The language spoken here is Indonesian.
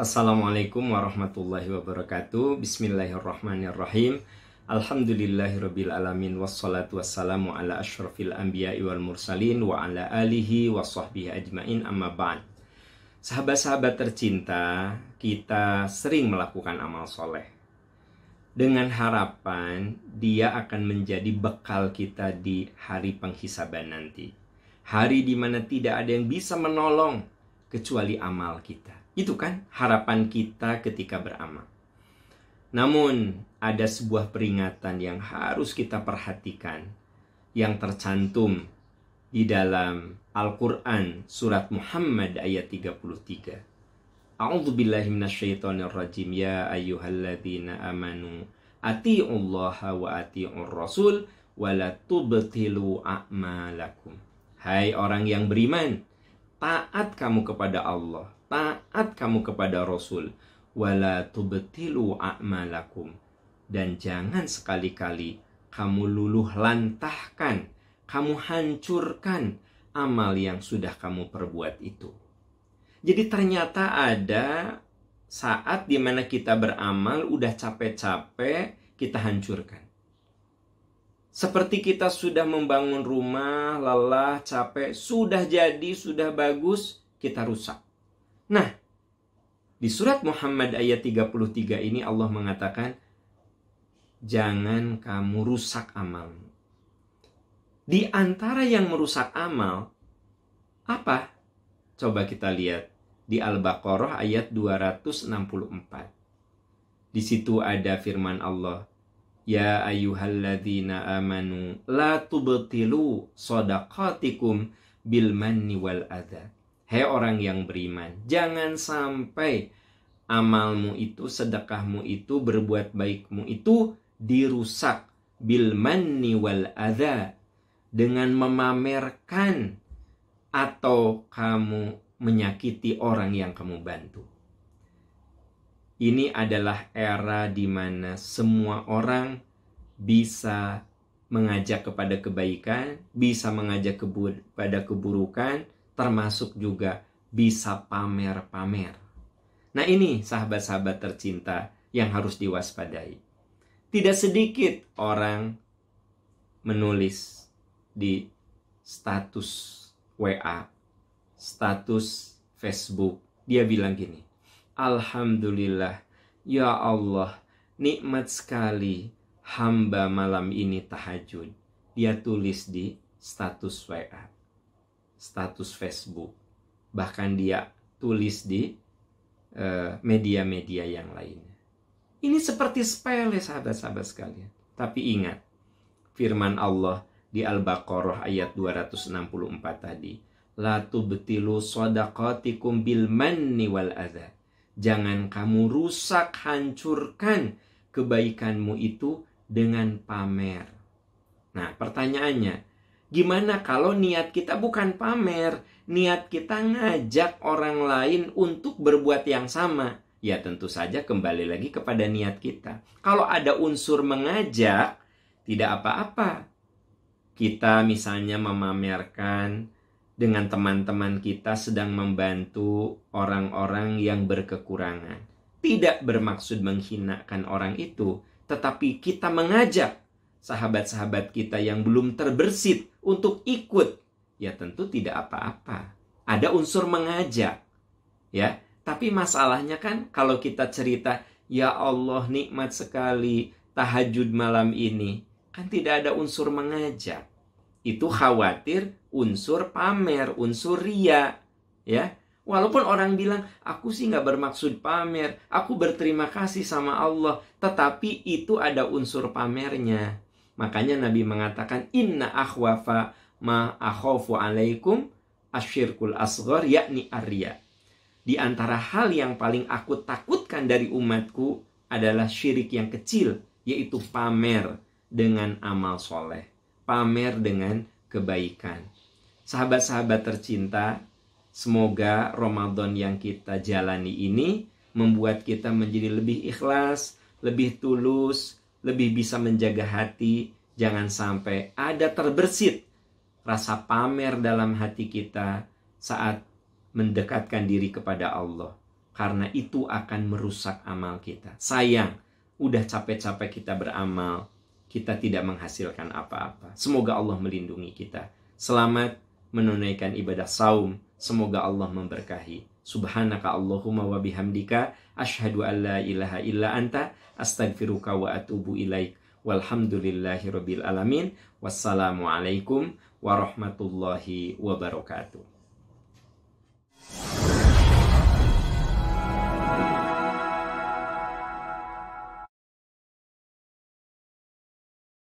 Assalamualaikum warahmatullahi wabarakatuh Bismillahirrahmanirrahim Alhamdulillahirabbil alamin wassalatu wassalamu ala asyrafil anbiya'i wal mursalin wa ala alihi wa ajmain amma ba'd. Sahabat-sahabat tercinta, kita sering melakukan amal soleh. Dengan harapan dia akan menjadi bekal kita di hari penghisaban nanti. Hari di mana tidak ada yang bisa menolong kecuali amal kita. Itu kan harapan kita ketika beramal. Namun, ada sebuah peringatan yang harus kita perhatikan yang tercantum di dalam Al-Quran surat Muhammad ayat 33. A'udzu billahi minasyaitonir rajim ya ayyuhalladzina amanu atiullaha wa atiur rasul wa tubtilu a'malakum. Hai orang yang beriman, taat kamu kepada Allah, taat kamu kepada Rasul wala tubtilu a'malakum dan jangan sekali-kali kamu luluh lantahkan, kamu hancurkan amal yang sudah kamu perbuat itu. Jadi ternyata ada saat di mana kita beramal udah capek-capek kita hancurkan. Seperti kita sudah membangun rumah, lelah, capek, sudah jadi, sudah bagus, kita rusak. Nah, di surat Muhammad ayat 33 ini Allah mengatakan, Jangan kamu rusak amalmu. Di antara yang merusak amal, apa? Coba kita lihat di Al-Baqarah ayat 264. Di situ ada firman Allah, Ya ayyuhalladzina amanu la tubtilu sadaqatikum bil manni wal adha Hei orang yang beriman, jangan sampai amalmu itu, sedekahmu itu, berbuat baikmu itu dirusak bil manni wal adha dengan memamerkan atau kamu menyakiti orang yang kamu bantu. Ini adalah era di mana semua orang bisa mengajak kepada kebaikan, bisa mengajak kepada keburukan, termasuk juga bisa pamer-pamer. Nah ini sahabat-sahabat tercinta yang harus diwaspadai. Tidak sedikit orang menulis di status WA, status Facebook. Dia bilang gini, Alhamdulillah, ya Allah, nikmat sekali hamba malam ini tahajud. Dia tulis di status WA status Facebook, bahkan dia tulis di eh, media-media uh, yang lainnya. Ini seperti sepele sahabat-sahabat sekalian. Tapi ingat, firman Allah di Al-Baqarah ayat 264 tadi, La tubtilu sadaqatikum bil manni wal adha. Jangan kamu rusak, hancurkan kebaikanmu itu dengan pamer. Nah, pertanyaannya, Gimana kalau niat kita bukan pamer, niat kita ngajak orang lain untuk berbuat yang sama? Ya tentu saja kembali lagi kepada niat kita. Kalau ada unsur mengajak, tidak apa-apa. Kita misalnya memamerkan dengan teman-teman kita sedang membantu orang-orang yang berkekurangan. Tidak bermaksud menghinakan orang itu, tetapi kita mengajak sahabat-sahabat kita yang belum terbersit untuk ikut, ya tentu tidak apa-apa. Ada unsur mengajak, ya. Tapi masalahnya kan kalau kita cerita, ya Allah nikmat sekali tahajud malam ini, kan tidak ada unsur mengajak. Itu khawatir unsur pamer, unsur ria, ya. Walaupun orang bilang, aku sih nggak bermaksud pamer, aku berterima kasih sama Allah, tetapi itu ada unsur pamernya. Makanya Nabi mengatakan inna akhwafa ma akhafu alaikum asyirkul asghar yakni arya. Di antara hal yang paling aku takutkan dari umatku adalah syirik yang kecil, yaitu pamer dengan amal soleh. Pamer dengan kebaikan. Sahabat-sahabat tercinta, semoga Ramadan yang kita jalani ini membuat kita menjadi lebih ikhlas, lebih tulus, lebih bisa menjaga hati, jangan sampai ada terbersit rasa pamer dalam hati kita saat mendekatkan diri kepada Allah. karena itu akan merusak amal kita. Sayang, udah capek-capek kita beramal, kita tidak menghasilkan apa-apa. Semoga Allah melindungi kita. Selamat menunaikan ibadah saum. Semoga Allah memberkahi. Subhanaka Allahumma wa bihamdika asyhadu an la ilaha illa anta astaghfiruka wa atubu ilaik. Walhamdulillahi alamin. Wassalamualaikum warahmatullahi wabarakatuh.